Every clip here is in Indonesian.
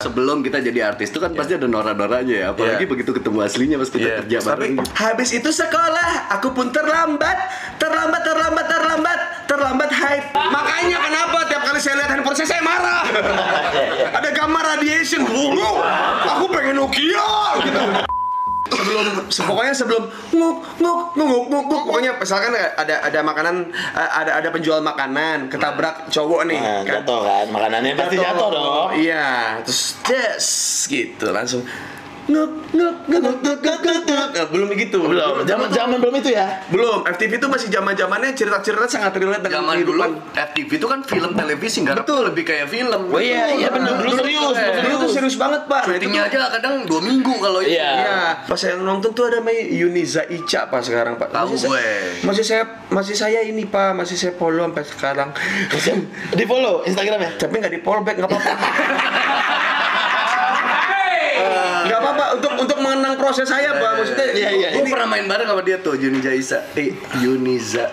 Sebelum kita jadi artis itu kan pasti ada norak-noraknya ya. Apalagi Iya. begitu ketemu aslinya pas kita Iya, kerja Tapi bareng. habis itu sekolah, aku pun terlambat, terlambat, terlambat, terlambat, terlambat hype. Makanya kenapa tiap kali saya lihat handphone saya, saya marah. Ada gambar radiation, dulu, aku pengen Nokia gitu. Sebelum se- pokoknya sebelum nguk nguk nguk nguk nguk pokoknya misalkan ada ada makanan eh, ada ada penjual makanan ketabrak cowok nih Nah, jatuh kan? Makanannya pasti jatuh dong. Iya, terus des gitu langsung nguk nguk nguk nguk nguk nguk nguk nguk. Nah, belum begitu. Belum, zaman zaman belum itu ya. Belum, FTV itu masih zaman-zamannya cerita-cerita sangat relate dengan Zaman dulu. FTV itu kan film televisi nggak Betul. lebih kayak film. Oh iya, iya benar dulu serius, Eh, Dulu tuh serius banget, Pak. Nah, itu Syutingnya tuh- aja kadang dua minggu kalau. Iya. Iya, pas saya nonton tuh ada namanya Yuniza Ica Pak sekarang Pak. Tahu Masih saya- gue. Masih saya masih saya ini Pak, masih saya follow sampai sekarang. Di follow Instagramnya. Tapi nggak di follow back nggak apa-apa. Nggak apa-apa untuk untuk mengenang proses saya Pak. Maksudnya Iya, iya. Gue pernah main bareng sama dia tuh Yuniza Isa. Eh, Yuniza.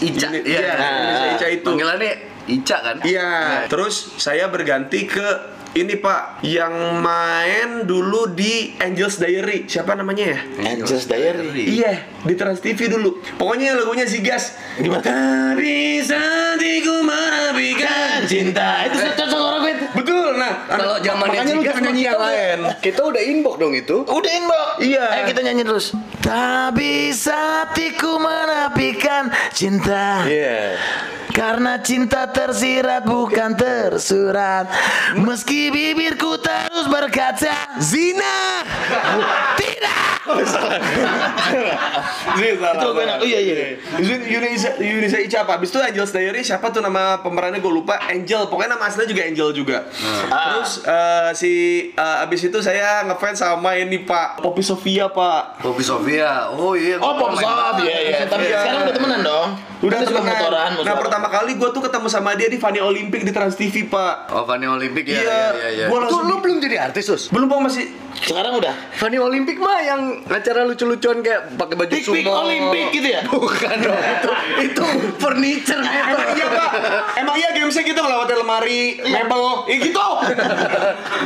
Ica. Iya. iya, Yuniza Ica itu. Panggilannya Ica kan? Iya. Terus saya berganti ke ini Pak yang main dulu di Angels Diary. Siapa namanya ya? Angels Diary. Iya, di Trans TV dulu. Pokoknya lagunya Zigas. Gimana? Hari hatiku menapikan Cinta itu cocok orang gue itu. Betul, nah Kalau zamannya makanya lu Zigas jangan nyanyi yang kita lain. Kita udah inbox dong itu. Udah inbox. Iya. Ayo kita nyanyi terus. Tak bisa hatiku menapikan cinta. Iya. Karena cinta tersirat bukan tersurat Meski bibirku terus berkata Zina Tidak Zin salah. Itu gue enak. Oh, iya, iya. Zin Yunisa Yunisa Ica apa? Abis itu Angels Diary siapa tuh nama pemerannya gue lupa. Angel. Pokoknya nama aslinya juga Angel juga. Terus eh, si eh, abis itu saya ngefans sama ini Pak Poppy Sofia Pak. Bobby Sofia. Oh iya. Oh gua Pop main Sob bareng. Iya iya Tapi sekarang udah temenan dong Udah Kita temenan. motoran Nah pertama kali gue tuh ketemu sama dia di Fanny Olympic di Trans TV Pak. Oh, Fanny Olimpik ya. Iya. Iya, iya, iya. Gua langsung lu belum jadi artis, Sus? Belum Pak masih Sekarang udah Fanny Olimpik mah yang acara lucu-lucuan kayak pakai baju Tik sumo. Olimpik gitu ya? Bukan dong, itu itu furniture. Emang iya pak, emang iya gamesnya gitu ngelewatin lemari, mebel, ya gitu.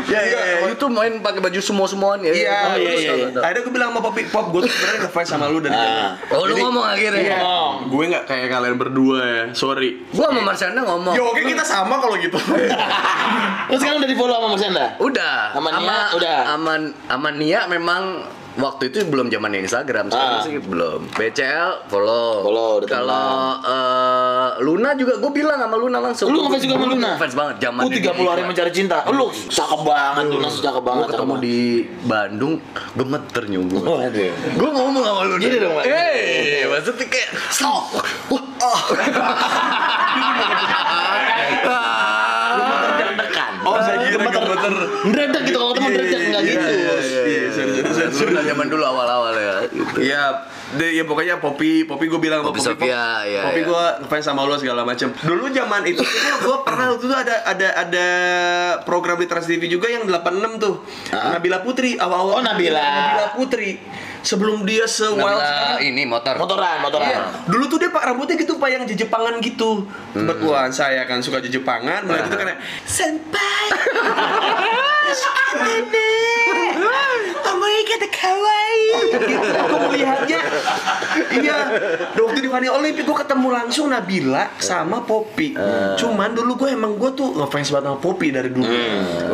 Ya, ya, ya, itu main pakai baju sumo-sumoan ya. Iya, Oh, iya, terus iya, iya. Akhirnya gue bilang sama Poppy, Pop, gue tuh sebenarnya ngefans sama lu dari Ah. Oh, lu ngomong akhirnya. Iya. Ngomong. Gue nggak kayak kalian berdua ya, sorry. Gua sama Marciana ngomong. Ya oke kita sama kalau gitu. Terus sekarang udah di follow sama Mas Enda? Udah. Sama Nia, udah. Aman aman Nia memang waktu itu belum zaman Instagram sekarang Ah. sih belum. BCL follow. Follow, Kalau eh, Luna juga gue bilang sama Luna langsung. Lu ngefans juga sama Luna? Ngefans banget zaman Lu 30 hari mencari cinta Lu cakep banget Luna cakep Gue banget ketemu di Bandung gemeter nyunggu. banget. Waduh Gue ngomong sama lu Gini dong. Eh, maksudnya kayak stop. Wah, ah. Terdekan Oh saya kira gemeter. Ngeredek gitu kalau ketemu Enggak Iya, gitu iya, iya, iya. sorry, sorry, sorry. Luna zaman dulu awal-awal ya. Gitu. Iya, deh, ya pokoknya Poppy, Poppy gue bilang Poppy Poppy, iya, Poppy iya. gue ngefans sama lo segala macem. Dulu zaman itu gue pernah waktu itu ada ada ada program di Trans TV juga yang 86 tuh. Nabila Putri awal-awal. Oh, Nabila. Nabila Putri. Sebelum dia se wild ini motor. Motoran Motoran Iya. Dulu tuh dia pak rambutnya gitu pak yang jejepangan gitu. Hmm. Kebetulan saya kan suka jejepangan, mulai gitu kan ya, senpai. Kata kawaii. Gitu. Aku melihatnya. Iya. Waktu di Fanny Olympic gue ketemu langsung Nabila sama Poppy. Cuman dulu gue emang gue tuh ngefans banget sama Poppy dari dulu.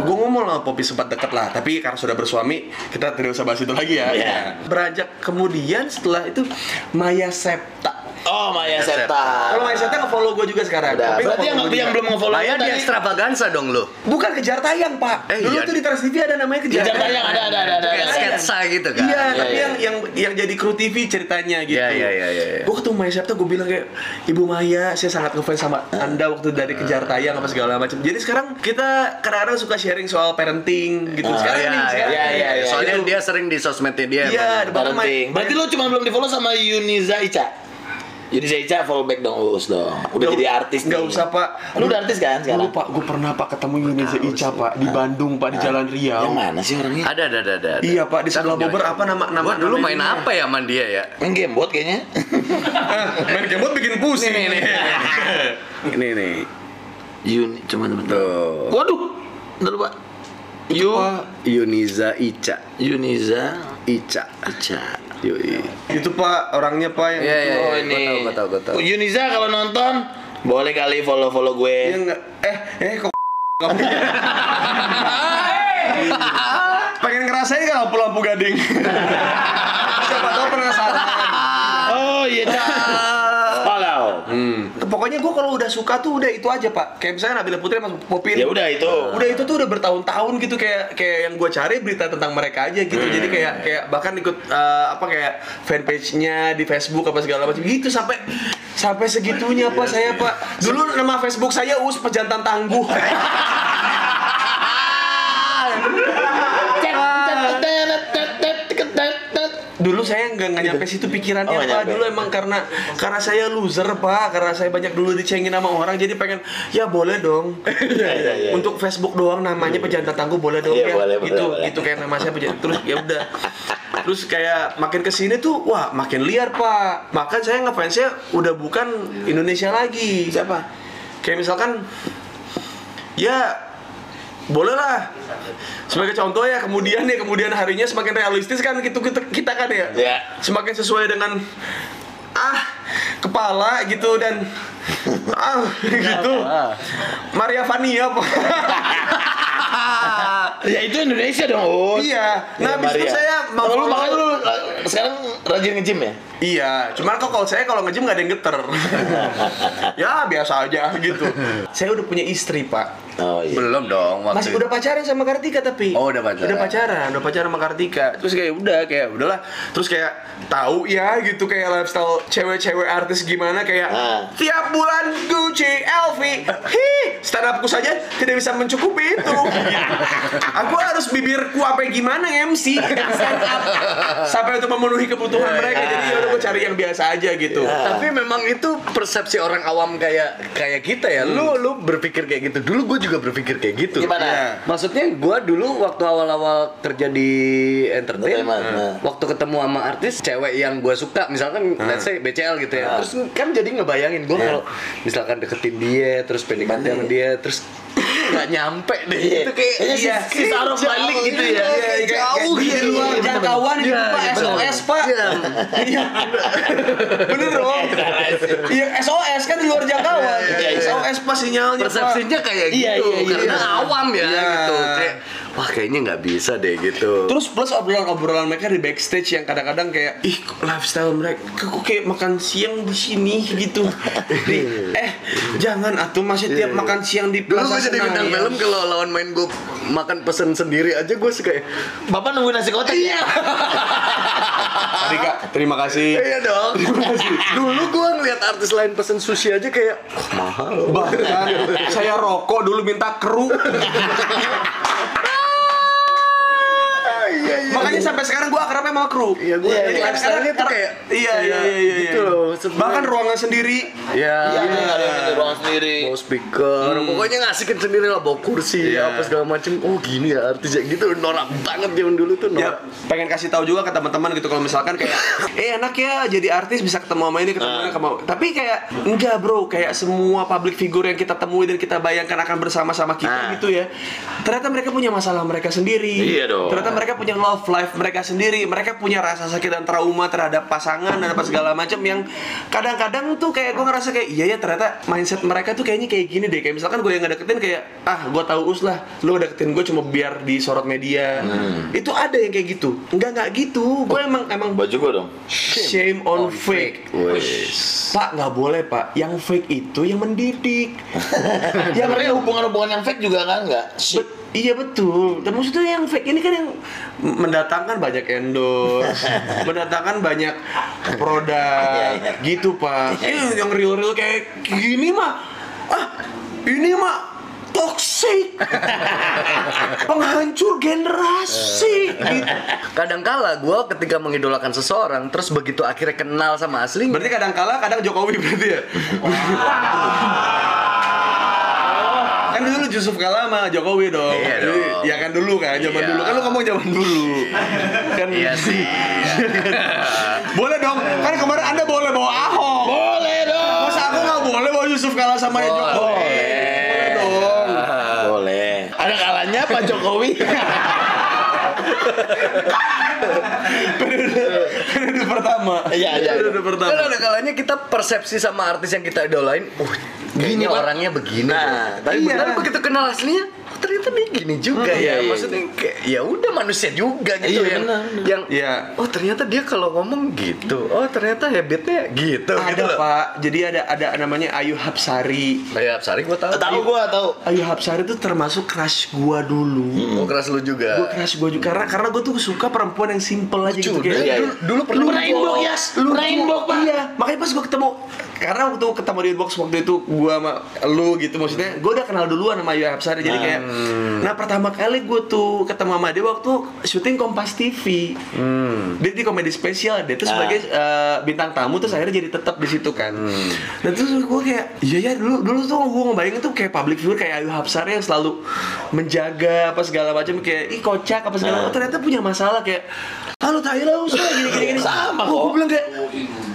Gue ngomong sama Poppy sempat deket lah. Tapi karena sudah bersuami, kita tidak usah bahas itu lagi ya. Iya. Beranjak kemudian setelah itu Maya Septa. Oh Maya Septa Kalau Maya Septa nge-follow gue juga sekarang. Udah, Tapi berarti yang, nge-follow yang dia. belum nge-follow Maya di extravaganza dong lu. Bukan kejar tayang pak. Eh, Dulu iya. tuh di Trans TV ada namanya kejar, Kejar tayang ada ada ada ada. Kayak ada. sketsa gitu kan. Iya, Iya, tapi iya. yang yang yang jadi kru TV ceritanya gitu. Iya, iya, iya, iya, iya. Gue ketemu Maya Septa, gue bilang kayak Ibu Maya, saya sangat ngefans sama Anda waktu dari kejar tayang apa segala macam. Jadi sekarang kita kadang-kadang suka sharing soal parenting gitu. Ah, sekarang Iya, nih, iya, iya, iya, iya. Soalnya dia sering di sosmednya dia. Iya, Parenting. Berarti lu cuma belum di follow sama Yuniza Ica. Yuniza Ica follow back dong Uus dong. Udah Nggak- jadi artis nggak nih. usah pak Lu udah artis kan sekarang? Dulu pak, gue pernah pak ketemu Yuniza Ica pak di Bandung pak di Jalan Riau Yang mana sih orangnya? Ada, ada, ada, ada. Iya pak, di sebelah Ntar Bogor gua- apa nama nama Gua dulu main apa ya sama dia ya? Main game bot kayaknya. main gamebot bikin pusing Nih, nih, nih. Ini nih. Yuni, cuma temen Tuh. Waduh. Lupa. Itu Yu- Pak Yuniza Ica. Yuniza Ica. Ica. Yoi. Itu Pak orangnya Pak yang Iya, iya, Oh iya. ini. Gua tahu, gua tahu, gua tahu. Yuniza kalau nonton boleh kali follow follow gue. yang eh eh kok kamu pengen ngerasain kan lampu-lampu gading siapa tahu penasaran Oh iya. Follow. Pokoknya gue kalau udah suka tuh udah itu aja pak kayak misalnya Nabila Putri masuk Popin Ya udah itu. udah itu tuh udah bertahun-tahun gitu kayak kayak yang gue cari berita tentang mereka aja gitu jadi kayak kayak bahkan ikut eh, apa kayak fanpage-nya di Facebook apa segala macam gitu sampai sampai segitunya pak saya pak dulu nama Facebook saya Us Pejantan Tangguh dulu saya nggak nggak nyampe situ pikirannya Oh, pak. nyampe. dulu emang karena karena saya loser pak. Karena saya banyak dulu dicengin sama orang jadi pengen ya boleh dong. Iya, iya. untuk Facebook doang namanya pejantan tangguh boleh dong Iya, ya. boleh, boleh, gitu boleh. gitu kayak nama saya pejantan terus ya udah. Terus kayak makin ke sini tuh wah makin liar pak. Bahkan saya ngefansnya udah bukan Indonesia lagi. Siapa? kayak misalkan ya boleh lah sebagai contoh ya kemudian ya kemudian harinya semakin realistis kan gitu kita, kita kan ya Ya. semakin sesuai dengan ah kepala gitu dan ah gitu Maria Vania Pak. Ya itu Indonesia dong. Oh. iya nah habis itu Maria. saya mau lu makanya lu sekarang rajin nge-gym ya? Iya, cuman kok kalau saya kalau nge-gym nggak ada yang geter. ya biasa aja gitu. Saya udah punya istri pak. Oh iya. Belum dong waktu Masih udah pacaran sama Kartika tapi. Oh, udah pacaran. Udah pacaran, udah pacaran sama Kartika. Terus kayak udah kayak udahlah. Terus kayak tahu ya gitu kayak lifestyle cewek-cewek artis gimana kayak Ah. tiap bulan Gucci, LV. Hi, stand upku saja tidak bisa mencukupi itu. Aku harus bibirku apa gimana MC stand up sampai untuk memenuhi kebutuhan mereka. Jadi ya udah gue cari yang biasa aja gitu. Tapi memang itu persepsi orang awam kayak kayak kita ya. Lu lu berpikir kayak gitu. Dulu gue juga berpikir kayak gitu. Gimana? Iya. Maksudnya gue dulu waktu awal-awal kerja di entertain, Entertainment, nah. waktu ketemu sama artis cewek yang gue suka, misalkan let's say BCL gitu ya. Nah. Terus kan jadi ngebayangin gue kalau misalkan deketin dia, terus PDKT sama dia, terus nggak nyampe deh. Iya. Itu kayak si- iya, si jauh, balik gitu ya. iya, Iya, kayak kayak- jauh gitu. di luar Iya, jangkauan gitu, Iya, Pak. iya. SOS, Pak. Iya. Iya. Bener dong. Iya SOS kan di luar jangkauan. Iya, iya. SOS pas sinyalnya. Persepsinya kayak gitu, Iya, iya, iya. karena awam ya Iya. gitu. Kayak wah kayaknya nggak bisa deh gitu. Terus plus obrolan-obrolan mereka di backstage yang kadang-kadang kayak ih lifestyle mereka kok kayak makan siang di sini gitu. Di, eh jangan atuh masih tiap makan siang di Dulu Plaza gue jadi bintang Senayan. film kalau lawan main gue makan pesen sendiri aja gue suka ya. Bapak nunggu nasi kotak ya? Tadi Kak, terima kasih. Iya dong. Dulu gue ngeliat artis lain pesen sushi aja kayak oh, mahal. Bahkan saya rokok dulu minta kru. Iya iya. Makanya sampai sekarang gua akrabnya sama kru. Iya, gua- Jadi iya, lifestyle-nya tuh kayak- iya iya iya iya. gitu iya. loh, sebenarnya. Bahkan ruangan sendiri. Iya. Iya, ruangan sendiri. Bawa speaker, pokoknya ngasihin sendiri lah bawa kursi Iya. apa segala macem. Oh gini ya artis ya gitu norak banget zaman dulu tuh Ya, norak. pengen kasih tahu juga ke teman-teman gitu kalau misalkan kayak eh enak ya jadi artis bisa ketemu sama ini ketemu ini ketemu. Tapi kayak enggak, Bro, kayak semua public figure yang kita temui dan kita bayangkan akan bersama-sama kita Nah. gitu ya. Ternyata mereka punya masalah mereka sendiri. Iya dong. Ternyata mereka punya love life mereka sendiri. Mereka punya rasa sakit dan trauma terhadap pasangan dan apa segala macam yang kadang-kadang tuh kayak gue ngerasa kayak iya ya ternyata mindset mereka tuh kayaknya kayak gini deh. Kayak misalkan gue yang ngedeketin kayak ah gue tahu us lah, lu deketin gue cuma biar disorot media. Itu ada yang kayak gitu. Enggak enggak gitu. Gue emang emang Baju gua dong. shame on fake. Wes. Pak nggak boleh pak. Yang fake itu yang mendidik. yang hubungan-hubungan yang fake juga kan enggak? Iya betul. Dan maksudnya yang fake ini kan yang mendatangkan banyak endorse, mendatangkan banyak produk, Iya, iya. gitu pak. Ini yang real-real kayak gini mah, ah ini mah toxic, penghancur generasi. gitu. Kadangkala gue ketika mengidolakan seseorang, terus begitu akhirnya kenal sama aslinya, Berarti kadang kala kadang Jokowi berarti ya. dulu Yusuf Kala sama Jokowi dong. Iya Jadi, dong. Ya kan dulu kan, zaman Iya. dulu kan lu ngomong zaman dulu. kan iya sih. boleh dong. Kan kemarin Anda boleh bawa Ahok. Boleh dong. Masa aku nggak boleh bawa Yusuf Kala sama Jokowi? Boleh dong. Boleh. Ada kalanya Pak Jokowi. Periode pertama. Iya, iya. Periode pertama. Kan ada kalanya kita persepsi sama artis yang kita idolain, uh, Gini, orangnya begini. Nah, tapi iya. benar. begitu kenal aslinya, oh, ternyata dia gini juga Hmm, ya. iya, iya, Maksudnya kayak ya udah manusia juga gitu Iya, yang benar, benar. yang Iya. oh ternyata dia kalau ngomong gitu. Oh, ternyata habitnya gitu gitu Ada loh. Pak, jadi ada ada namanya Ayu Hapsari. Kayak Sari gua tahu. Tahu gua tahu. Ayu Hapsari itu termasuk crush gua dulu. Oh, keras lu juga. Gue crush gua juga karena karena gue tuh suka perempuan yang simple aja gitu Lucu, kayak. dia Iya, dulu, dulu pernah Pernah inbox, Yas. Pernah inbox, Pak. Iya, makanya pas gue ketemu karena waktu ketemu di inbox waktu itu gua sama lu gitu maksudnya gue udah kenal duluan sama Ayu Hapsari jadi kayak nah pertama kali gue tuh ketemu sama dia waktu syuting Kompas TV dia di komedi spesial dia tuh Ah. sebagai eh, bintang tamu terus akhirnya jadi tetap di situ kan. Dan terus gue kayak iya ya dulu dulu tuh gue ngebayangin tuh kayak public figure kayak Ayu Hapsari yang selalu menjaga apa segala macam kayak ih kocak apa segala Ah. macam. Ternyata punya masalah kayak halo tai lah usah gini gini. Gini Sama oh, kok. gue bilang kayak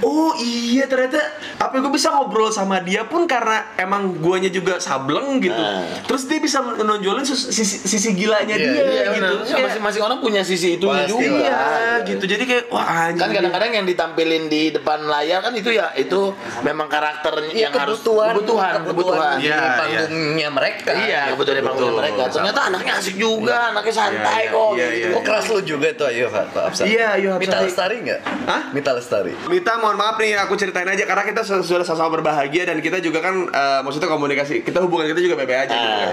oh iya ternyata apa gue bisa ngobrol sama dia pun karena emang guanya juga sableng gitu Ah. terus dia bisa menonjolin sisi, sisi gilanya Iya, dia iya, gitu Ya, masing-masing orang punya sisi itu Pasti juga. iya gitu jadi kayak wah anjing Kan kadang-kadang yang ditampilin di depan layar kan itu ya itu memang karakter Iya, yang harus kebutuhan, kebutuhan, kebutuhan. di Iya, panggungnya mereka. Iya, kebutuhan di panggung Betul. mereka. Ternyata anaknya asik juga, anaknya santai Iya, kok. iya, gitu. iya, Oh keras lu juga tuh Hapsari. Iya. Mita Lestari nggak? Hah? Mita Lestari. Mita mohon maaf nih aku ceritain aja karena kita sudah sudah sama-sama berbahagia dan kita juga kan eh, maksudnya komunikasi kita hubungan kita juga bebe aja gitu kan.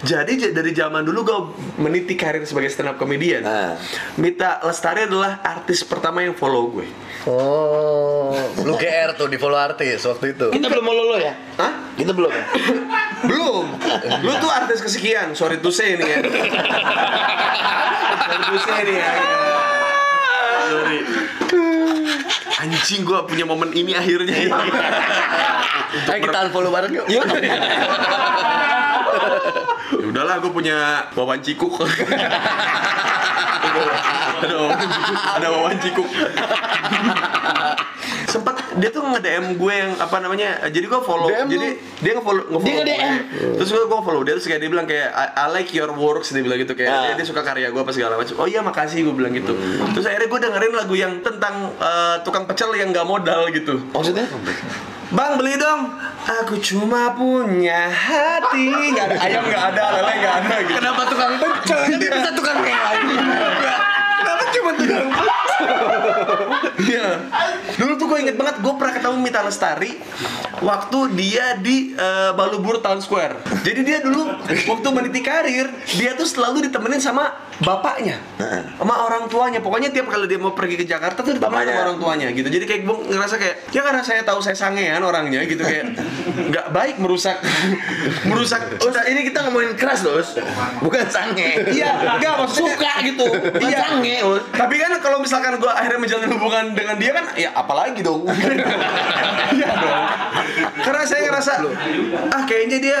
Jadi j- dari zaman dulu gue meniti karir sebagai stand up comedian. Ah. Mita Lestari adalah artis pertama yang follow gue. Oh, lu GR tuh di follow artis waktu itu. Kita belum mau lolo ya? Hah? Kita belum ya? Belum. Lu tuh artis kesekian. Sorry to say nih ya. Sorry to say nih ya. Sorry. Anjing gua punya momen ini akhirnya. Ayo kita unfollow bareng yuk. Yuk. Ya udahlah gue punya wawan cikuk. ada wawan cikuk. Ada wawan cikuk. Sempet dia tuh nge-DM gue yang apa namanya? Jadi gue follow. DM lu? jadi dia nge-follow nge-follow Dia nge-DM? gue. Terus gue gue follow dia terus kayak dia bilang kayak I, I like your works dia bilang gitu kayak Ah. dia, dia suka karya gue apa segala macam. Oh iya makasih gue bilang gitu. Terus akhirnya gue dengerin lagu yang tentang eh, tukang pecel yang gak modal gitu. Maksudnya? Bang beli dong. Aku cuma punya hati. Gak ada ayam nggak ada, lele nggak ada gitu. Kenapa tukang pecel? Jadi bisa tukang yang lain. Kenapa cuma tukang Iya. Dulu tuh gue inget banget, gue pernah ketemu Mita Lestari waktu dia di eh, Balubur Town Square. Jadi dia dulu waktu meniti karir, dia tuh selalu ditemenin sama bapaknya, sama orang tuanya. Pokoknya tiap kali dia mau pergi ke Jakarta tuh Bapaknya. sama orang tuanya gitu. Jadi kayak gue ngerasa kayak ya karena saya tahu saya sangean orangnya gitu kayak nggak baik merusak merusak Oh, ini kita ngomongin keras, Dos. Bukan sange. Iya, enggak maksudnya Suka gitu. Iya. sange. Tapi kan kalau misalkan gue akhirnya menjalin hubungan dengan dia kan, ya apalagi dong. Iya dong. Karena saya ngerasa, ah kayaknya dia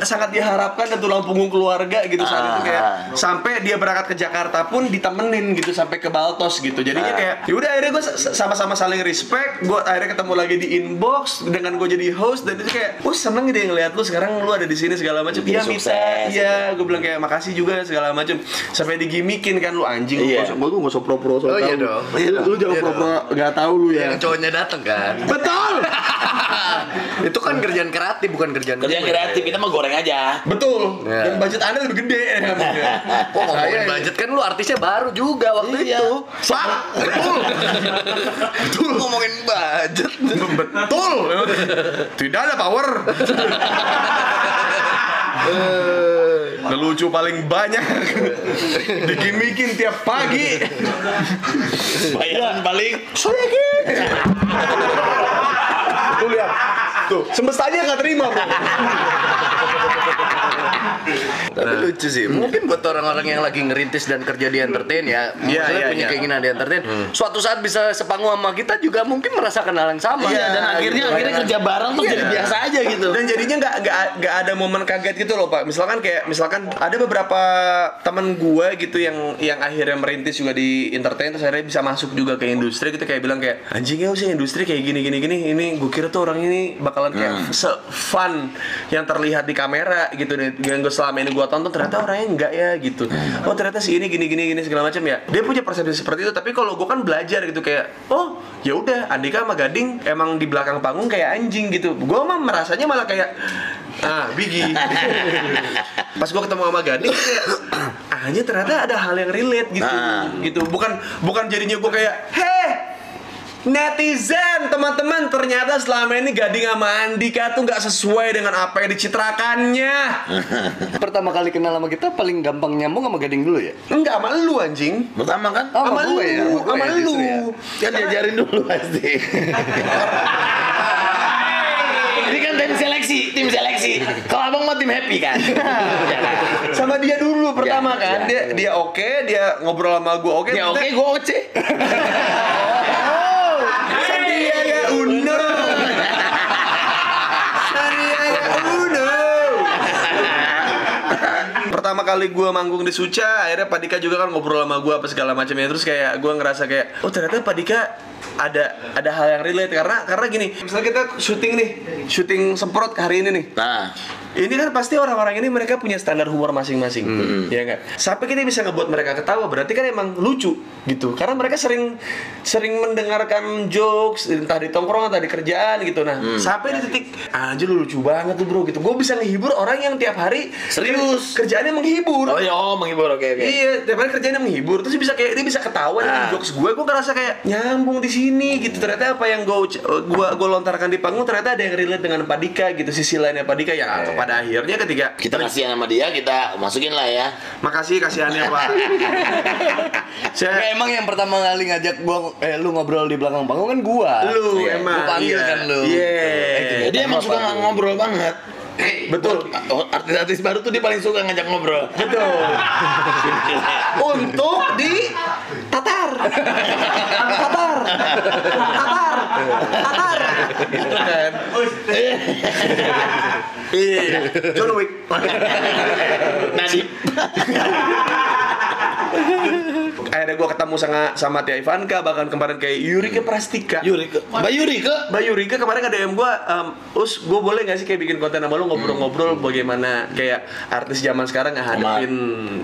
sangat diharapkan dan tulang punggung keluarga gitu saat itu kayak Ah. sampai dia berangkat ke Jakarta pun ditemenin gitu sampai ke Baltos gitu. Jadinya kayak, yaudah akhirnya gue sama-sama saling respect. Gue akhirnya ketemu lagi di inbox dengan gue jadi host dan itu kayak, oh seneng gitu ngeliat lu sekarang lu ada di sini segala macam. Iya Mita, sukses. iya gue bilang kayak makasih juga segala macam sampai digimikin kan lu anjing Iya. gue tuh gak usah pro-pro soal Oh, iya dong. Iya, lu, jangan Iya pro-pro nggak tahu lu ya Yang cowoknya dateng kan. betul itu kan kerjaan kreatif bukan kerjaan Kerjaan gue. kreatif kita mau goreng aja. betul Iya. dan budget anda lebih gede ya Oh, ngomongin budget kan lu artisnya baru juga waktu Iya. itu. Pak, betul. betul. Ngomongin budget. betul. Tidak ada power. Ngelucu paling banyak. Digimikin tiap pagi. Bayaran paling Tuh lihat. Tuh semestanya nggak terima bro Tapi lucu sih. Mungkin buat orang-orang yang lagi ngerintis dan kerja di entertain ya, Iya, maksudnya iya, punya iya. keinginan di entertain, suatu saat bisa sepanggung sama kita juga mungkin merasakan hal yang sama. Iya, dan akhirnya gitu. akhirnya kerja bareng tuh Iya. jadi biasa aja gitu. dan jadinya nggak nggak nggak ada momen kaget gitu loh pak misalkan kayak misalkan ada beberapa temen gue gitu yang yang akhirnya merintis juga di entertain terus akhirnya bisa masuk juga ke industri gitu kayak bilang kayak anjingnya sih industri kayak gini gini gini ini gue kira tuh orang ini bakalan kayak se fun yang terlihat di kamera gitu deh yang gue selama ini gue tonton ternyata orangnya enggak ya gitu. Oh ternyata si ini gini gini gini segala macam ya. Dia punya persepsi seperti itu tapi kalau gue kan belajar gitu kayak oh ya udah Andika sama Gading emang di belakang panggung kayak anjing gitu. Gue mah merasanya malah kayak ah Bigi pas gue ketemu sama Gading kayak aja ternyata ada hal yang relate gitu. Ah. gitu. Bukan bukan jadinya gue kayak heh Netizen, teman-teman, ternyata selama ini Gading sama Andika tuh nggak sesuai dengan apa yang dicitrakannya. Pertama kali kenal sama kita paling gampang nyambung sama Gading dulu ya? Enggak sama lu anjing. Pertama kan? Oh, sama lu, gue ya, sama ya, lu. justru ya. Kan diajarin dulu pasti. Ini kan tim seleksi, tim seleksi. Kalau abang mau tim happy kan? Sama dia dulu pertama Ya, kan. ya. Dia dia oke, dia ngobrol sama gue oke. Ya oke, gue oce. Kali gue manggung di Suca, akhirnya Pak Dika juga kan ngobrol sama gue apa segala macamnya. Terus kayak gue ngerasa kayak, oh ternyata Pak Dika ada ada hal yang relate karena karena gini, misalnya kita syuting nih, syuting semprot hari ini nih. Nah, Ini kan pasti orang-orang ini mereka punya standar humor masing-masing, ya nggak? Sampai kita bisa ngebuat mereka ketawa, berarti kan emang lucu gitu. Karena mereka sering sering mendengarkan jokes entah di tongkrongan, entah di kerjaan gitu. Nah, sampai di titik anjir lu lucu banget tuh bro gitu. Gue bisa ngehibur orang yang tiap hari Serius? kerjaannya menghibur. Oh ya, oh menghibur oke oke. Iya, tiap hari kerjanya menghibur, terus dia bisa kayak dia bisa ketawa dengan Ah. jokes gue, gue ngerasa kayak nyambung di sini gitu. Ternyata apa yang gue gua gue lontarkan di panggung ternyata ada yang relate dengan Pak Dika gitu, sisi lainnya Pak Dika ya. Pada akhirnya ketika Kita kasihan sama dia, kita masukin lah ya. makasih kasihannya Pak. Nggak, Saya emang yang pertama kali ngajak gua eh lu ngobrol di belakang panggung kan gua. lu Iya, emang Gua panggil iya. kan lu. Iya. Eh, Dia emang suka ngobrol banget. Betul. Artis-artis baru tuh dia paling suka ngajak ngobrol. Betul. Untuk di Tatar. Tatar. Tatar. Tatar. Gitu kan. Iya. John Wick. Nadib. Akhirnya gue ketemu sama sama Tia Ivanka bahkan kemarin kayak Yurika Prastika. Yuri ke. Mbak Yuri ke. Mbak Yurika kemarin ada DM gue, us gue boleh gak sih kayak bikin konten sama lu ngobrol-ngobrol bagaimana kayak artis zaman sekarang ngadepin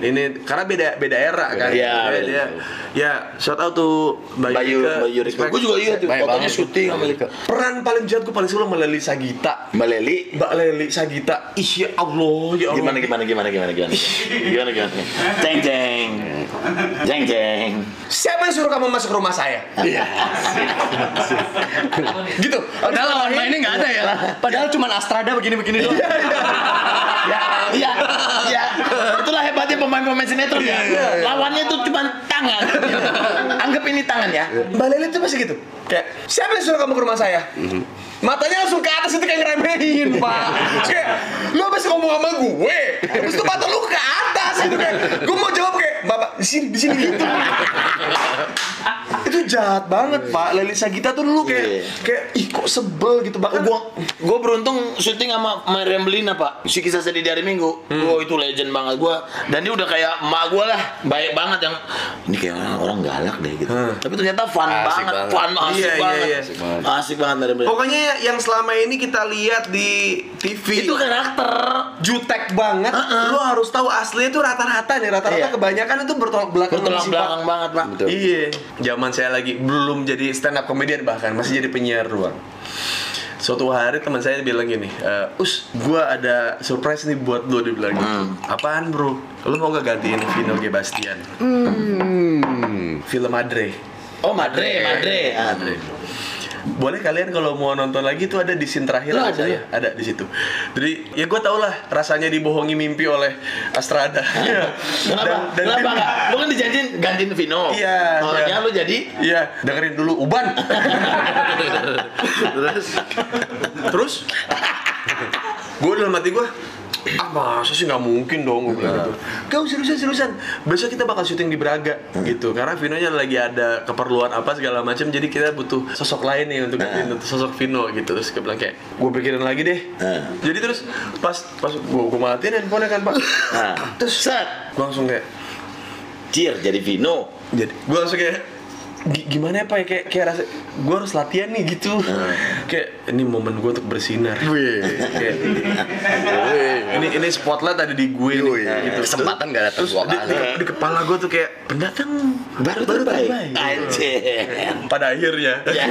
ini karena beda beda era kan. Iya, Dia- beda. dia, ya shout out tuh Mbak Mbak Yuri. Yurika. Mbak Yuri. Gue juga iya tuh. Fotonya banget. syuting sama. Peran paling jahat gue paling suka sama Leli Sagita. Mbak Leli. Mbak Leli Sagita, ih ya Allah, ya Allah. Gimana gimana gimana gimana gimana. Gimana gimana. Jeng jeng. Jeng jeng. Siapa yang suruh kamu masuk rumah saya? Iya. Gitu. Padahal lawan mainnya nggak ada ya. Padahal cuma Astrada begini-begini doang. Ya, iya, iya. Itulah hebatnya pemain-pemain sinetron ya. Lawannya tuh cuma tangan. Anggap ini tangan ya. Mbak Leli tuh masih gitu. Kayak, siapa yang suruh kamu ke rumah saya? Matanya langsung ke atas itu kayak ngeremehin, Pak. Kayak, lu habis ngomong sama gue. Terus tuh mata lu ke atas gitu kayak. Gue mau jawab kayak, Bapak, di sini, di sini gitu. itu jahat banget, Pak. Leli Sagita tuh dulu kayak Iya. kayak ih kok sebel gitu bahkan Gua gua beruntung syuting sama Mariam Belina, Pak. Si kisah sedih di hari Minggu. Gua itu legend banget gua. Dan dia udah kayak emak gua lah. Baik banget yang ini kayak orang, galak deh gitu. Tapi ternyata fun Asik banget, banget. fun asik Iya, iya, banget. iya. Asik banget. Asik banget. Pokoknya yang selama ini kita lihat di TV itu karakter. jutek banget. Lu harus tahu aslinya itu rata-rata nih, rata-rata Iya. kebanyakan itu bertolak belakang Bertulang sifat. belakang banget, Pak. Iya, zaman saya lagi belum jadi stand up comedian bahkan masih jadi penyiar ruang. Suatu hari teman saya bilang gini, "Eh, Us, gua ada surprise nih buat lu dia bilang gitu. Apaan bro? Lu mau gak gantiin Vino G. Bastian? Film Madre. Oh, Madre, Madre. Ah. Madre. Boleh kalian kalau mau nonton lagi tuh ada di scene terakhir Lo ada saya, ada di situ. Jadi ya gue tau lah rasanya dibohongi mimpi oleh Astrada. Kenapa? Kenapa enggak? Lu kan dijanjin gantiin Vino. Iya, Makanya iya. lu jadi Iya, dengerin dulu Uban. terus Terus gue dalam hati gue ah masa sih nggak mungkin dong gue bilang gitu. Kau seriusan seriusan besok kita bakal syuting di Braga gitu. Karena Vino nya lagi ada keperluan apa segala macam jadi kita butuh sosok lain nih untuk gantiin untuk sosok Vino gitu. Terus gue bilang kayak gue pikirin lagi deh. Nah. jadi terus pas pas gue gue matiin handphone kan pak. Nah, terus set. langsung kayak Cier jadi Vino. jadi gue langsung kayak gimana ya pak ya kayak kayak rasa gue harus latihan nih gitu kayak ini momen gue untuk bersinar Wih. kayak ini ini spotlight ada di gue nih gitu Kesempatan gak datang dua di, kali. di, di kepala gue tuh kayak pendatang Baru terbaik. terbaik. Anjir. pada akhirnya Ya.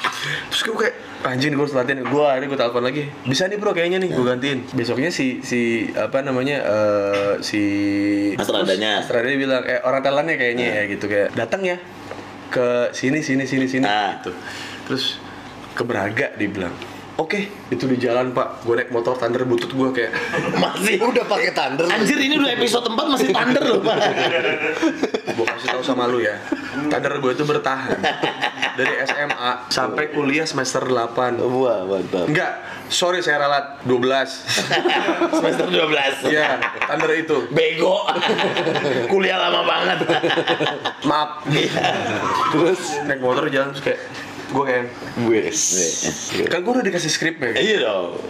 terus gue kayak anjing gue harus latihan gue akhirnya gue telepon lagi bisa nih bro kayaknya nih gue gantiin besoknya si si apa namanya eh, si Mas Radanya. Mas Radanya bilang eh orang Thailandnya kayaknya ya gitu kayak datang ya ke sini sini sini sini Ah. gitu terus ke Braga dibilang oke itu di jalan pak. Gue naik motor Thunder butut gue kayak Masih. Udah pakai thunder. Anjir ini udah episode 4 masih thunder loh pak. Gue kasih tahu sama lu ya Thunder gue itu bertahan. Dari SMA sampai kuliah semester 8 Wah mantap. Enggak, sorry saya ralat. 12 Semester 12 Iya, Thunder itu. Bego. Kuliah lama banget. Maaf. Terus? Naik motor jalan terus kayak Gue kayak Wes. Kan gue udah dikasih skripnya kan? Iya dong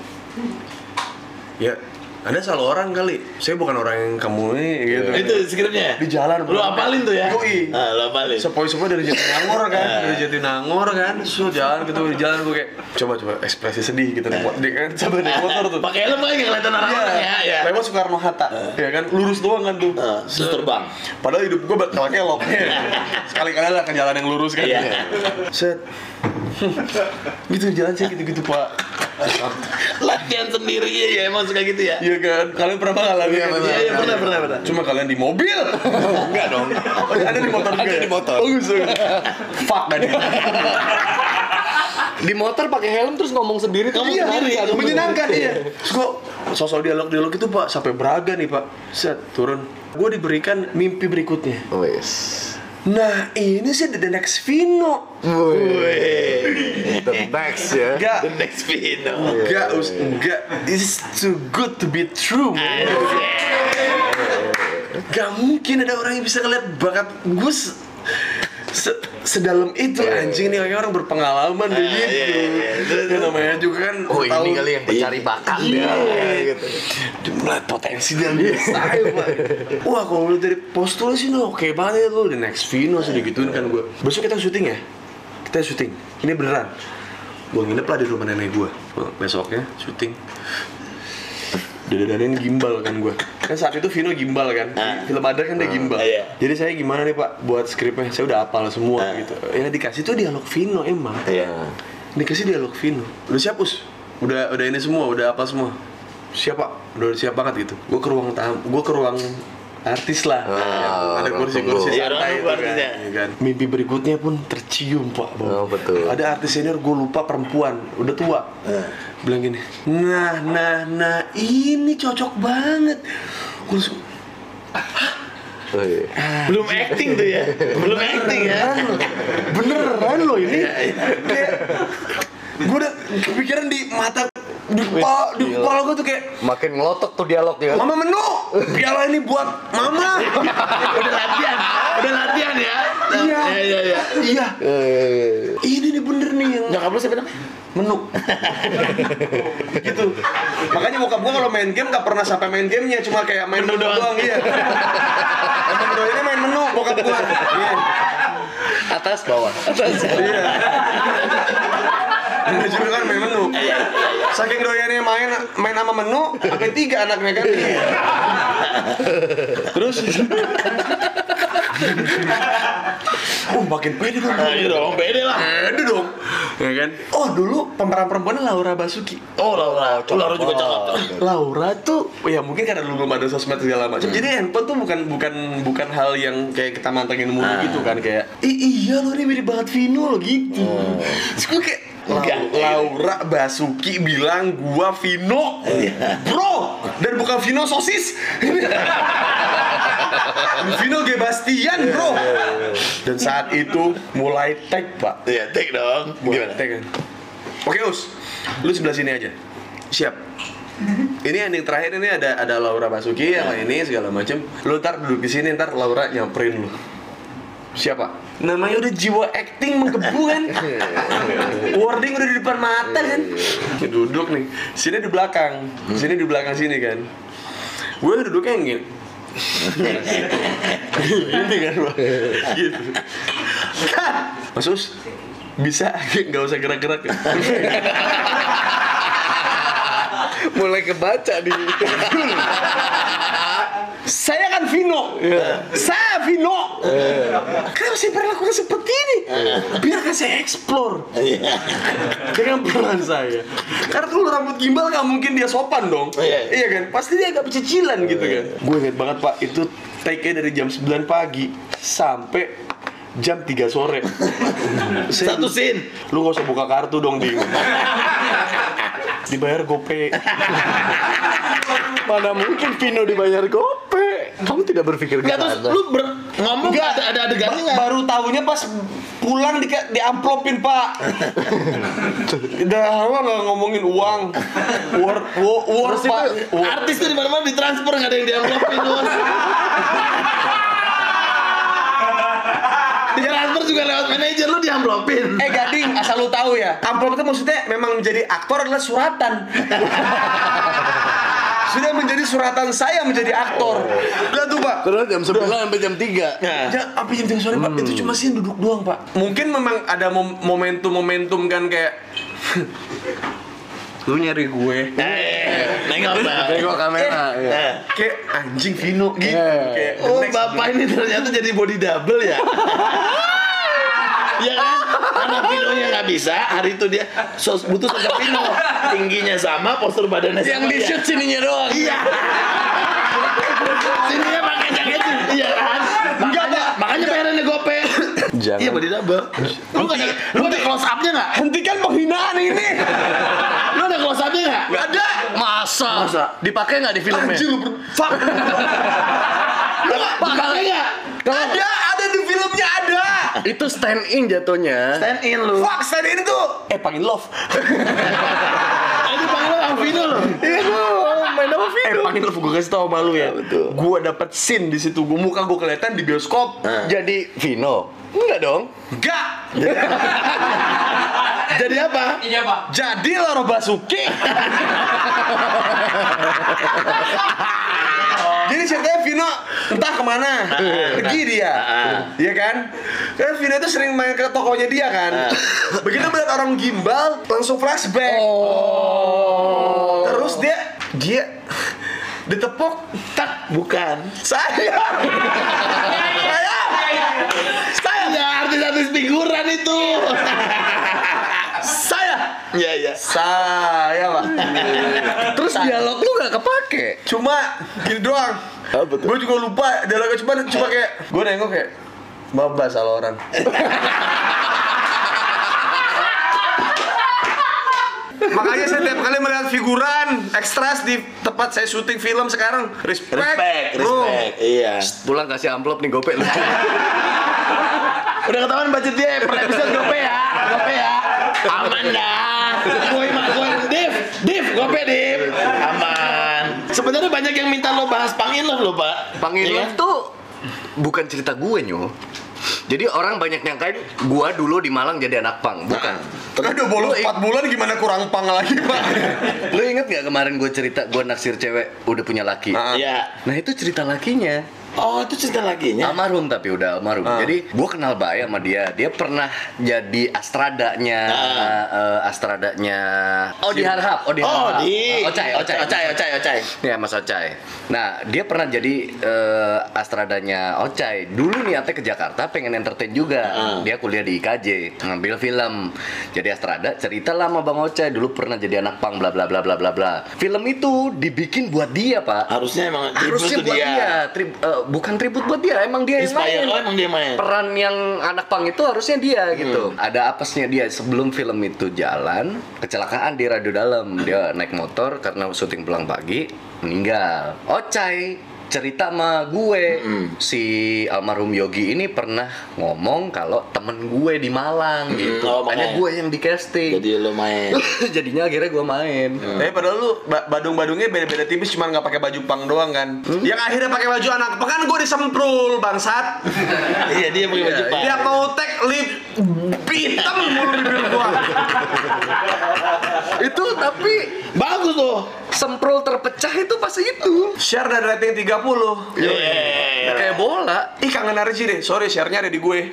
Ya, Anda salah orang kali. Saya bukan orang yang kamu ini gitu. Itu skripnya? Di jalan, Lu apalin tuh ya? Yoi. Ah, lu apalin. Sepoi-sepoi dari Jatinangor kan? Dari Jatinangor kan? So jalan gitu di jalan gue kayak Coba-coba ekspresi sedih gitu naik motor kan? Coba naik motor tuh. Pakai helm lagi kelihatan orang-orang ya ya. Lewat Soekarno Hatta Ya kan, lurus doang kan tuh. Ah, Terus terbang. Padahal hidup gue bakal kelok. Sekali-kali lah ke jalan yang lurus kan? Iya. Set Gitu jalan sih gitu-gitu pak. Latihan sendiri iya ya emang suka gitu ya? Iya kan, kalian pernah ngalamin Iya, pernah. Iya iya pernah pernah pernah. Cuma kalian di mobil? Enggak dong. Ada di motor juga Ada ya? di motor. Oh gitu. Fuck kan Di motor pakai helm terus ngomong sendiri tuh Ngomong sendiri, ngomong Menyenangkan iya. Terus gue sosok dialog-dialog itu pak Sampai Braga nih pak. Set, turun. Gue diberikan mimpi berikutnya. Wes. Nah ini sih the next Vino Wih. The next ya. Enggak The next Vino Enggak, us, enggak. It's too good to be true, man. Gak mungkin ada orang yang bisa ngeliat bakat gue sedalam itu anjing nih orang berpengalaman deh Ah, gitu. iya, iya. Terus, Ya, namanya juga kan Oh ini tahu- kali yang pencari bakat Iya. ya. Gitu. Dia melihat potensi dalam diri saya Wah kalau lu dari postur sih lo oke banget ya lu The next Vino sih digituin kan gue Besok kita syuting ya? Kita syuting Ini beneran Gue nginep lah di rumah nenek gue Besoknya syuting Dadanin gimbal kan gue Kan saat itu Vino gimbal kan Di Ah. Film ada kan dia gimbal iya. Jadi saya gimana nih pak Buat skripnya Saya udah hafal semua Ah. gitu Yang dikasih tuh dialog Vino emang Iya Dikasih dialog Vino Udah siap us? Udah udah ini semua, udah apa semua? Siap pak, udah siap banget gitu Gue ke ruang tamu, gue ke ruang artis lah Ah, Ada ruang kursi-kursi. Iya, santai itu kan, ya kan. Mimpi berikutnya pun tercium pak. Oh, betul. Ada artis senior, gue lupa perempuan, udah tua Bilang gini Nah, nah, nah, ini cocok banget. Gue langsung Wih. Belum acting tuh ya? Belum acting ya? Beneran loh ini. Kayak gue udah kepikiran di mata di kepala di kepala gue tuh kayak Makin ngelotok tuh dialognya. mama menu piala ini buat mama. Udah latihan Udah latihan ya Iya. Iya iya iya iya Eh, ini nih bener nih yang Nyokap lu siapa namanya? menu gitu makanya bokap gue kalau main game gak pernah sampai main gamenya cuma kayak main menu, doang. doang. iya emang doyannya main menu bokap gue iya atas bawah. Atas. Iya. Juga kan main menu. Saking doyannya main main sama menu, sampai tiga anaknya kan. Terus Oh makin pede dong. Nah, iya dong, beda lah. Pede dong. Ya kan? Oh dulu pemeran perempuannya Laura Basuki. Oh Laura, Laura juga cakep Laura tuh ya mungkin karena dulu belum ada sosmed segala macam. Jadi handphone tuh bukan bukan bukan hal yang kayak kita mantengin mulu Ah. gitu kan kayak Ih, iya lo ini mirip banget Vino lo gitu. Terus gue kayak Enggak. Laura Basuki bilang gua Vino Bro Dan bukan Vino sosis Vino G. Bastian bro Dan saat itu mulai tag pak Iya, take dong Mulai Gimana? tag kan Oke us Lu sebelah sini aja Siap ini ending terakhir ini ada ada Laura Basuki yang ini segala macem. Lu ntar duduk di sini ntar Laura nyamperin lu. Siapa? Namanya udah jiwa acting menggebu kan. Wording udah di depan mata kan. Duduk nih. Sini di belakang. Sini di belakang sini kan. Gue duduknya yang gini. Ini kan Bang. gitu. kan Mas Us bisa nggak usah gerak-gerak Mulai kebaca di. saya kan Vino. Saya Vino. Kenapa saya perlakukan seperti ini? Biarkan saya explore. Dengan peran saya. Karena kalau rambut gimbal nggak mungkin dia sopan dong. Iya. iya kan? Pasti dia agak pecicilan gitu kan. Gue inget banget pak itu take dari jam 9 pagi sampai jam 3 sore. Saya- Satu scene. lu nggak usah buka kartu dong ding dibayar gope Mana mungkin Vino dibayar gope? Kamu tidak berpikir Enggak terus lu ber, ngomong Enggak. nggak ada ada adegannya Ba- nggak? baru tahunya pas pulang di di amplopin pak udah lama nggak ngomongin uang war war, war Terus pak itu War. Artis tuh di mana-mana ditransfer nggak ada yang diamplopin bos. Ditransfer juga lewat manajer lu diamplopin. eh gading asal lu tahu ya amplop itu maksudnya memang menjadi aktor adalah suratan sudah menjadi suratan saya menjadi aktor udah tuh pak Terus jam 9 sampai jam 3. Nah, Ya, apa yang tiga sore pak? Itu cuma sih duduk doang pak. Mungkin memang ada mom- momentum-momentum kan kayak lu nyari gue, eh, nengok Bang. Tengok kamera. iya. Eh. kayak anjing Vino gitu. Eh. Kayak Oh bapak ini ternyata jadi body double ya? Iya kan? Karena Vino-nya nggak bisa, hari itu dia sos butuh sosok Vino. Tingginya sama, postur badannya Yang sama. di dia. shoot sininya doang. Iya. Sininya pakai jaket, iya kan? Makanya, makanya bayarannya gope. Jangan. Iya body double. Lu nggak ada, lu ada close up-nya nggak? Hentikan penghinaan ini. Lu ada close up-nya nggak? Gak ada. Masa? Masa? Dipakai nggak di filmnya? Anjir lu fuck. Lu nggak dipakai nggak? ada, ada di filmnya ada. Itu stand in jatuhnya. Stand in lu. Fuck, stand ini tuh. Eh, panggil love. Ini panggil lu Vino lu. Iya main sama Eh, Vino. panggil love gue kasih tau sama lu ya. betul. Gue dapet scene di situ. Gue muka gue kelihatan di bioskop. Jadi Vino? Enggak dong. Enggak. Jadi apa? Jadi Loro Basuki. Jadi ceritanya Vino entah ke mana pergi dia, Iya kan? Kan Vino itu sering main ke tokonya dia kan. Begitu melihat orang gimbal langsung flashback. Oh. Terus dia dia ditepuk Tak, bukan. saya. saya. Saya. Ya artis-artis figuran itu. Iya iya. Saya, Pak. Terus dialog lu nggak kepake? Cuma gini doang. Apa tuh? Gue juga lupa dialognya cuma cuma kayak gue nengok kayak Babas salah orang. Makanya saya tiap kali melihat figuran ekstras di tempat saya syuting film sekarang respect, Respect, bro. respect. Iya. Pulang kasih amplop nih gope lu. Udah ketahuan budget dia per episode gope ya. Gope ya. Aman dah. Gue mah gue Div, Div, gope Div. Aman. Sebenarnya banyak yang minta lo bahas pangin lo, Pak. Pangil Iya kan? tuh bukan cerita gue nyo. Jadi orang banyak nyangkain gua dulu di Malang jadi anak pang, bukan. Aduh bolos 4 bulan gimana kurang pang lagi pak Lu inget gak kemarin gue cerita gue naksir cewek udah punya laki? Iya. Nah itu cerita lakinya. Oh, itu cerita lagi nya. Almarhum tapi udah almarhum. Ah. Jadi gue kenal baik sama dia. Dia pernah jadi astradanya, eh, astradanya. Oh di Harhab, oh di Oh, di Ocai, Ocai, Ocai, Ocai, Ocai. Ya Mas Ocai. Nah dia pernah jadi eh, astradanya Ocai. Dulu niatnya ke Jakarta pengen entertain juga. Ah. Dia kuliah di IKJ, ngambil film. Jadi astrada cerita lama Bang Ocai dulu pernah jadi anak pang bla bla bla bla bla bla. Film itu dibikin buat dia pak. Harusnya emang Harusnya buat dia. dia, Tri- eh, bukan tribut buat dia, emang dia yang Inspire, main. oh emang dia main. Peran yang anak pang itu harusnya dia gitu. Ada apesnya dia sebelum film itu jalan, kecelakaan di radio dalam. Dia naik motor karena syuting pulang pagi, meninggal. Ocai cerita sama gue si almarhum Yogi ini pernah ngomong kalau temen gue di Malang gitu oh, makanya gue yang di casting Jadi lo main. jadinya akhirnya gue main Tapi padahal lu ba- badung-badungnya beda-beda tipis cuma nggak pakai baju pang doang kan. Yang akhirnya pakai baju anak pang kan gue disemprul bangsat. Iya, dia pakai baju Iya, pang. Dia mau tag lip hitam mulu bibir gua. itu tapi Bagus tuh. Semprol terpecah itu pas itu. Share dan rating 30. Iya. Kayak bola. Ih kangen Narji deh. Sorry, share-nya ada di gue.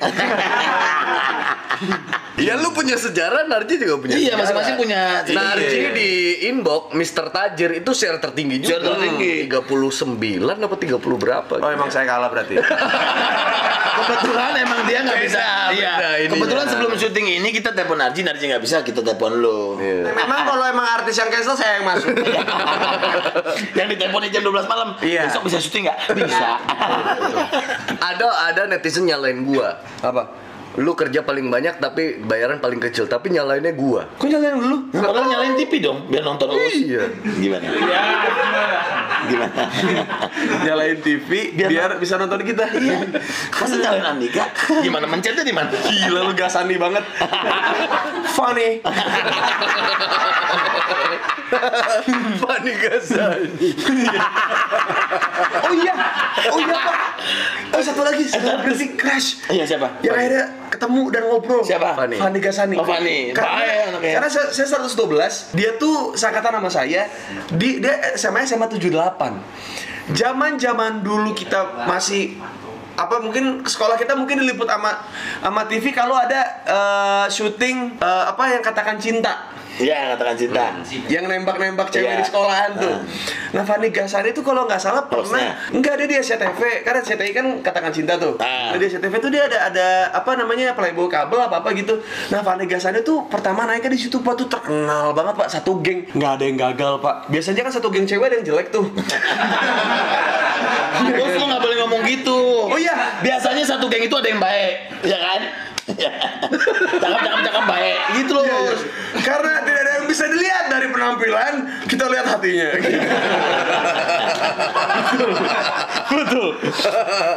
Ya lu punya sejarah, Narji juga punya. Iya, masing-masing punya Narji Iya. di inbox Mr. Tajir itu share tertinggi juga. Share tertinggi. 39 apa 30 berapa? Oh emang saya kalah berarti. Kebetulan emang dia nggak bisa. Iya. Kebetulan sebelum syuting ini kita telepon Narji, Narji nggak bisa, kita telepon lu. Iya. Memang kalau emang artis yang cancel saya yang masuk. yang diteleponin jam 12 malam. Iya. Besok bisa syuting nggak? Bisa. Ada ada netizen nyalain gua. Apa? Lu kerja paling banyak tapi bayaran paling kecil, tapi nyalainnya gua. Kok nyalain dulu? Padahal nyalain TV dong, biar nonton Uus. Iya. Gimana? Gimana? Nyalain TV biar, Biar- bisa nonton kita. Masa nyalain Andika? Gimana mencetnya di mana? Gila lu gasani banget. Funny. Fani Gazani. Oh iya. Oh iya, Pak. Oh satu lagi, selebriti crush. Iya siapa? Yang akhirnya ketemu dan ngobrol. Siapa? Fani. Fani Gasani. Oh, Fani. Karena, Baik anaknya. karena saya, saya 112, dia tuh seangkatan sama saya. Di dia SMA SMA 78. Zaman-zaman dulu kita masih apa mungkin sekolah kita mungkin diliput sama sama TV kalau ada eh, syuting eh, apa yang katakan cinta Iya, katakan cinta. yang nembak-nembak cewek Iya. di sekolahan tuh. Nah, Fani Gasani itu kalau nggak salah pernah ada dia CTV, karena CTI kan katakan cinta tuh. Ah. Nah, di CTV tuh dia ada ada apa namanya playboy kabel apa apa gitu. Nah, Fani Gasani tuh pertama naiknya di situ Pak tuh terkenal banget Pak satu geng nggak ada yang gagal Pak. Biasanya kan satu geng cewek ada yang jelek tuh. Bos lu nggak boleh ngomong gitu. Oh iya. Biasanya satu geng itu ada yang baik, ya kan? Cakep, cakep, cakep baik. Gitu loh. Iya. Bos. Karena tidak ada yang bisa dilihat dari penampilan, kita lihat hatinya. Betul.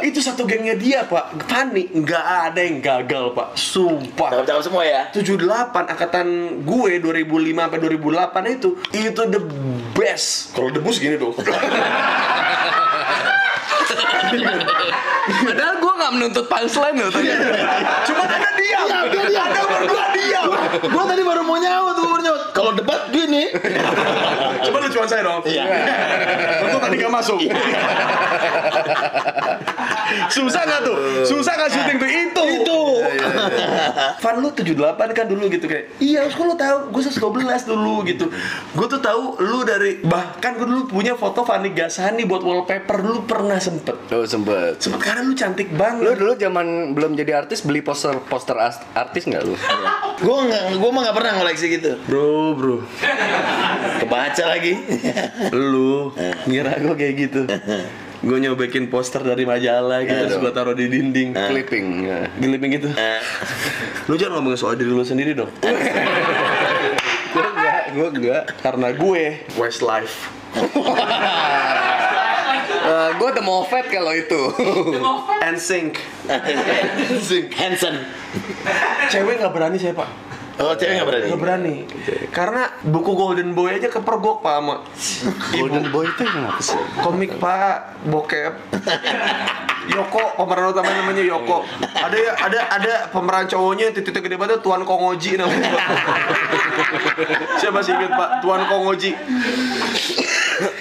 Itu satu gengnya dia, Pak. Fani nggak ada yang gagal, Pak. Sumpah. Cakep, cakep semua ya. 78 angkatan gue 2005 sampai 2008 itu itu the best. Kalau debus gini dong. Padahal nggak menuntut punchline loh tadi. Cuman ada dia. Iya, dia, dia. Ada berdua dia. Gua tadi baru mau nyaut, tuh baru nyaut. Kalau debat gini. Coba lucuan saya dong. Iya. Tentu tadi gak masuk. Susah nggak tuh? Susah nggak syuting tuh? Itu. Itu. Fan lu 78 kan dulu gitu kayak Iya, kok lu tahu? Gue 112 dulu gitu. Gue tuh tahu lu dari bahkan gue dulu punya foto Fanny Gasani buat wallpaper dulu pernah sempet. Oh sempet. Sempet karena lu cantik Lu dulu zaman belum jadi artis beli poster poster artis nggak lu? Gua nggak, gua mah nggak pernah ngoleksi gitu. Bro, bro. Kebaca lagi. Lu ngira gue kayak gitu. Gue nyobekin poster dari majalah gitu terus gue taruh di dinding. Clipping. ya. Geliping gitu. Eh, Lu jangan ngomongin soal diri lu sendiri dong. Gua enggak, gua enggak. Karena gue Westlife. Eh, gua the Moffat kalau itu. And Sync. Hansen. Cewek nggak berani saya pak. Oh, cewek nggak berani. Nggak berani. Karena buku Golden Boy aja kepergok pak sama Golden Boy itu yang apa sih? komik pak bokep. Yoko pemeran utama namanya Yoko. Ada ya ada ada pemeran cowoknya titik gede banget Tuan Kongoji namanya. Pak. Siapa sih inget Pak Tuan Kongoji?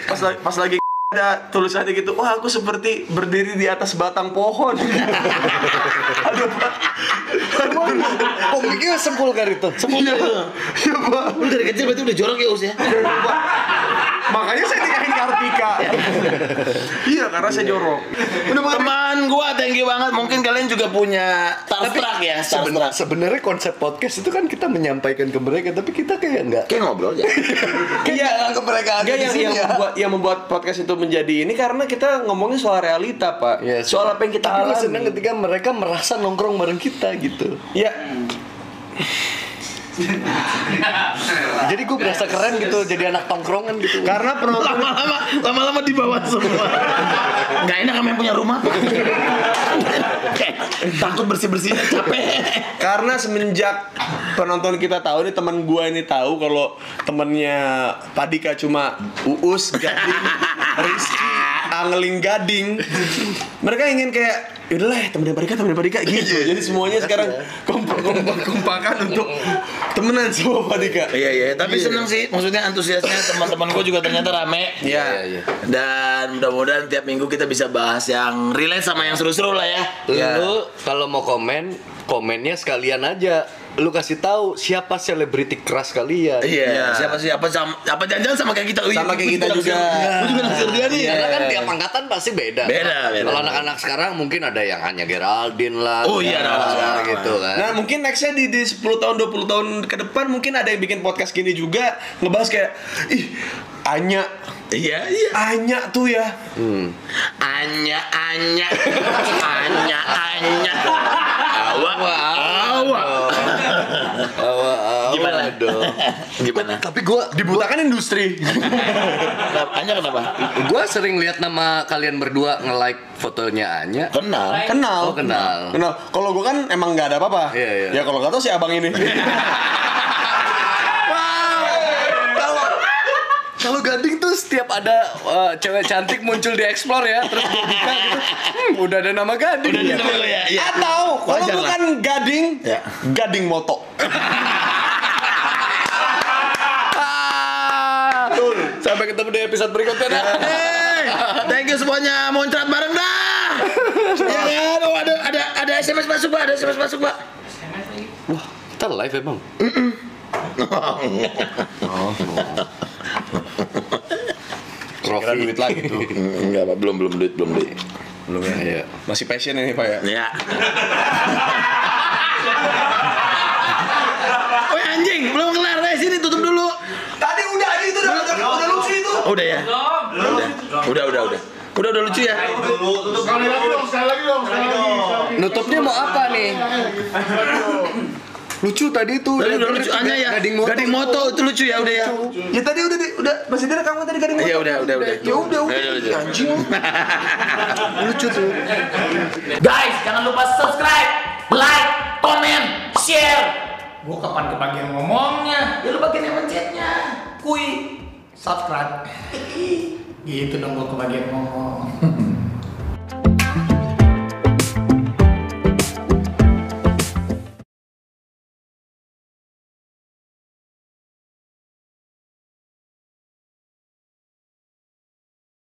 Pas pas lagi ada tulisannya gitu, wah aku seperti berdiri di atas batang pohon. Aduh Pak. Aduh, Komiknya sepulgar itu. Iya, iya Pak. Lu dari kecil berarti udah jorok ya Us ya? Pak. Makanya saya nikahin Kartika. iya, karena saya jorok. Teman gua thank you banget. Mungkin kalian juga punya starstruck ya, starstruck. sebenarnya konsep podcast itu kan kita menyampaikan ke mereka, tapi kita kayak enggak. Kayak ngobrol aja. Iya, ke mereka di yang, sini yang, ya. membuat, yang membuat podcast itu menjadi ini karena kita ngomongin soal realita pak Iya, soal apa yang kita Tapi gue alami seneng ketika mereka merasa nongkrong bareng kita gitu. ya Jadi gue berasa keren gitu, jadi anak tongkrongan gitu. karena penonton Lama-lama, lama-lama di bawah semua. Gak enak sama yang punya rumah. Takut bersih-bersihnya capek. karena semenjak penonton kita tahu nih teman gua ini tahu kalau temennya Padika cuma Uus, Gading, Rizky, Angling Gading. Mereka ingin kayak Yaudah lah, temenin Pak Dika, temenin Pak Dika gitu. Jadi semuanya sekarang kompak kompak kompakan untuk temenan sama Pak Dika. Iya iya, tapi seneng sih, maksudnya antusiasnya teman-teman gue juga ternyata rame. Iya. Iya, iya. Dan mudah-mudahan tiap minggu kita bisa bahas yang relate sama yang seru-seru lah ya. Iya. Lu kalau mau komen, komennya sekalian aja. Lu kasih tahu siapa selebriti keras kalian. Iya, Iya. siapa sih? Apa sama, apa jangan-jangan sama kayak kita? Iya, Sama kayak kita juga. Gue juga naksir dia nih. Karena kan tiap angkatan pasti beda. Beda, beda. Kalau anak-anak sekarang mungkin ada yang hanya Geraldine lah. Oh, iya, anak-anak sekarang. gitu kan. Nah mungkin nextnya di, di 10 tahun 20 tahun ke depan mungkin ada yang bikin podcast gini juga ngebahas kayak ih Anya Iya, iya. Anya tuh ya Hmm. Anya, Anya, Anya, Anya. Awa, awa. Awa, awa Gimana? dong. Gimana? Tapi gua dibutakan industri? Anya kenapa? gua sering lihat nama kalian berdua nge-like fotonya Anya. Kenal. kenal Oh, kenal. kenal kalau gue kan emang nggak ada apa-apa Iya, iya. ya kalau nggak tahu si abang ini Kalau Gading tuh setiap ada uh, cewek cantik muncul di explore ya, terus buka gitu, hmm, udah ada nama Gading. Udah Iya. gitu ya. Iya. atau kalau lah. bukan gading Ya. gading moto Ah, Sampai ketemu di episode berikutnya dah. Hey, thank you semuanya. Muncrat bareng dah. Ya kan? Oh, ada ada ada SMS masuk, Pak. Ada SMS masuk, Pak. Wah, kita live emang. kira duit lagi tuh Enggak, Pak. Belum belum duit, belum duit. belum ya Iya. masih passion ini pak ya Ya. Oh anjing, belum kelar deh sini tutup dulu. tadi udah aja itu udah udah lucu itu Oh, udah ya? Udah. Udah, udah, udah. Udah, udah lucu ya? Sekali lagi dong, sekali lagi dong, sekali lagi. Nutupnya mau apa nih? Lucu tadi tuh. Tadi udah lucu Anya ya. Gading moto. Gading moto itu lucu ya udah ya. ya tadi udah di- udah masih direkam kan tadi gading moto Iya, udah, udah, udah. ya udah udah Ya, udah, udah. anjing Lucu tuh. Guys, jangan lupa subscribe, like, komen, share. Gua kapan kebagian ngomongnya? Ya lu bagian yang mencetnya. Kui, subscribe. gitu dong gua kebagian ngomong.